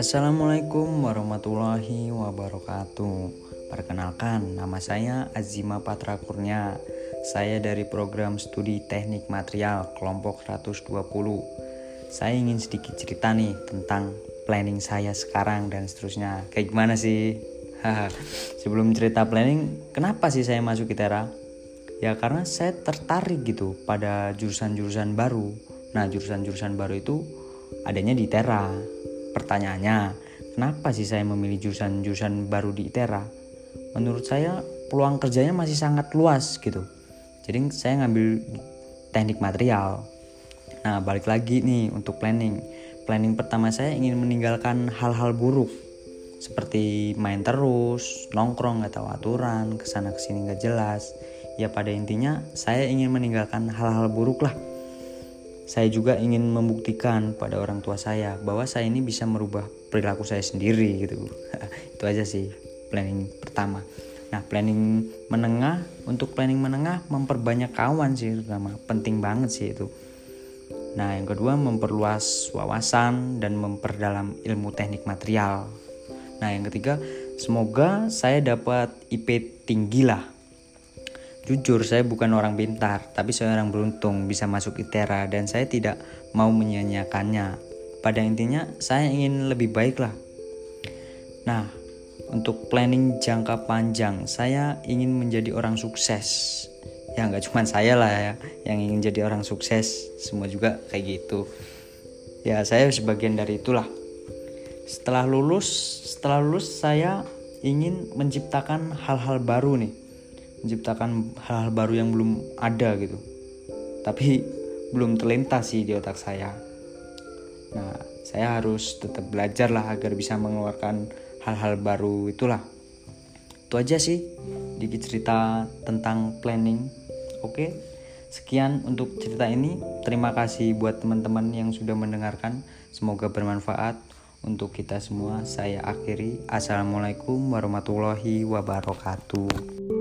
Assalamualaikum warahmatullahi wabarakatuh. Perkenalkan, nama saya Azima Patra Kurnia. Saya dari program studi Teknik Material kelompok 120. Saya ingin sedikit cerita nih tentang planning saya sekarang dan seterusnya. Kayak gimana sih? Sebelum cerita planning, kenapa sih saya masuk ITERA? Ya karena saya tertarik gitu pada jurusan-jurusan baru. Nah, jurusan-jurusan baru itu adanya di ITERA Pertanyaannya, kenapa sih saya memilih jurusan-jurusan baru di ITERA? Menurut saya peluang kerjanya masih sangat luas gitu. Jadi saya ngambil teknik material. Nah, balik lagi nih untuk planning. Planning pertama saya ingin meninggalkan hal-hal buruk seperti main terus, nongkrong nggak tahu aturan, ke sana ke sini nggak jelas. Ya pada intinya saya ingin meninggalkan hal-hal buruk lah saya juga ingin membuktikan pada orang tua saya bahwa saya ini bisa merubah perilaku saya sendiri gitu itu aja sih planning pertama. Nah planning menengah untuk planning menengah memperbanyak kawan sih terutama. Penting banget sih itu. Nah yang kedua memperluas wawasan dan memperdalam ilmu teknik material. Nah yang ketiga semoga saya dapat IP tinggi lah Jujur, saya bukan orang pintar, tapi saya orang beruntung bisa masuk ITERA dan saya tidak mau menyanyiakannya. Pada intinya, saya ingin lebih baik lah. Nah, untuk planning jangka panjang, saya ingin menjadi orang sukses. Ya, nggak cuma saya lah ya yang ingin jadi orang sukses, semua juga kayak gitu. Ya, saya sebagian dari itulah. Setelah lulus, setelah lulus saya ingin menciptakan hal-hal baru nih menciptakan hal-hal baru yang belum ada gitu. Tapi belum terlintas sih di otak saya. Nah saya harus tetap belajar lah agar bisa mengeluarkan hal-hal baru itulah. Itu aja sih dikit cerita tentang planning. Oke sekian untuk cerita ini. Terima kasih buat teman-teman yang sudah mendengarkan. Semoga bermanfaat untuk kita semua. Saya akhiri. Assalamualaikum warahmatullahi wabarakatuh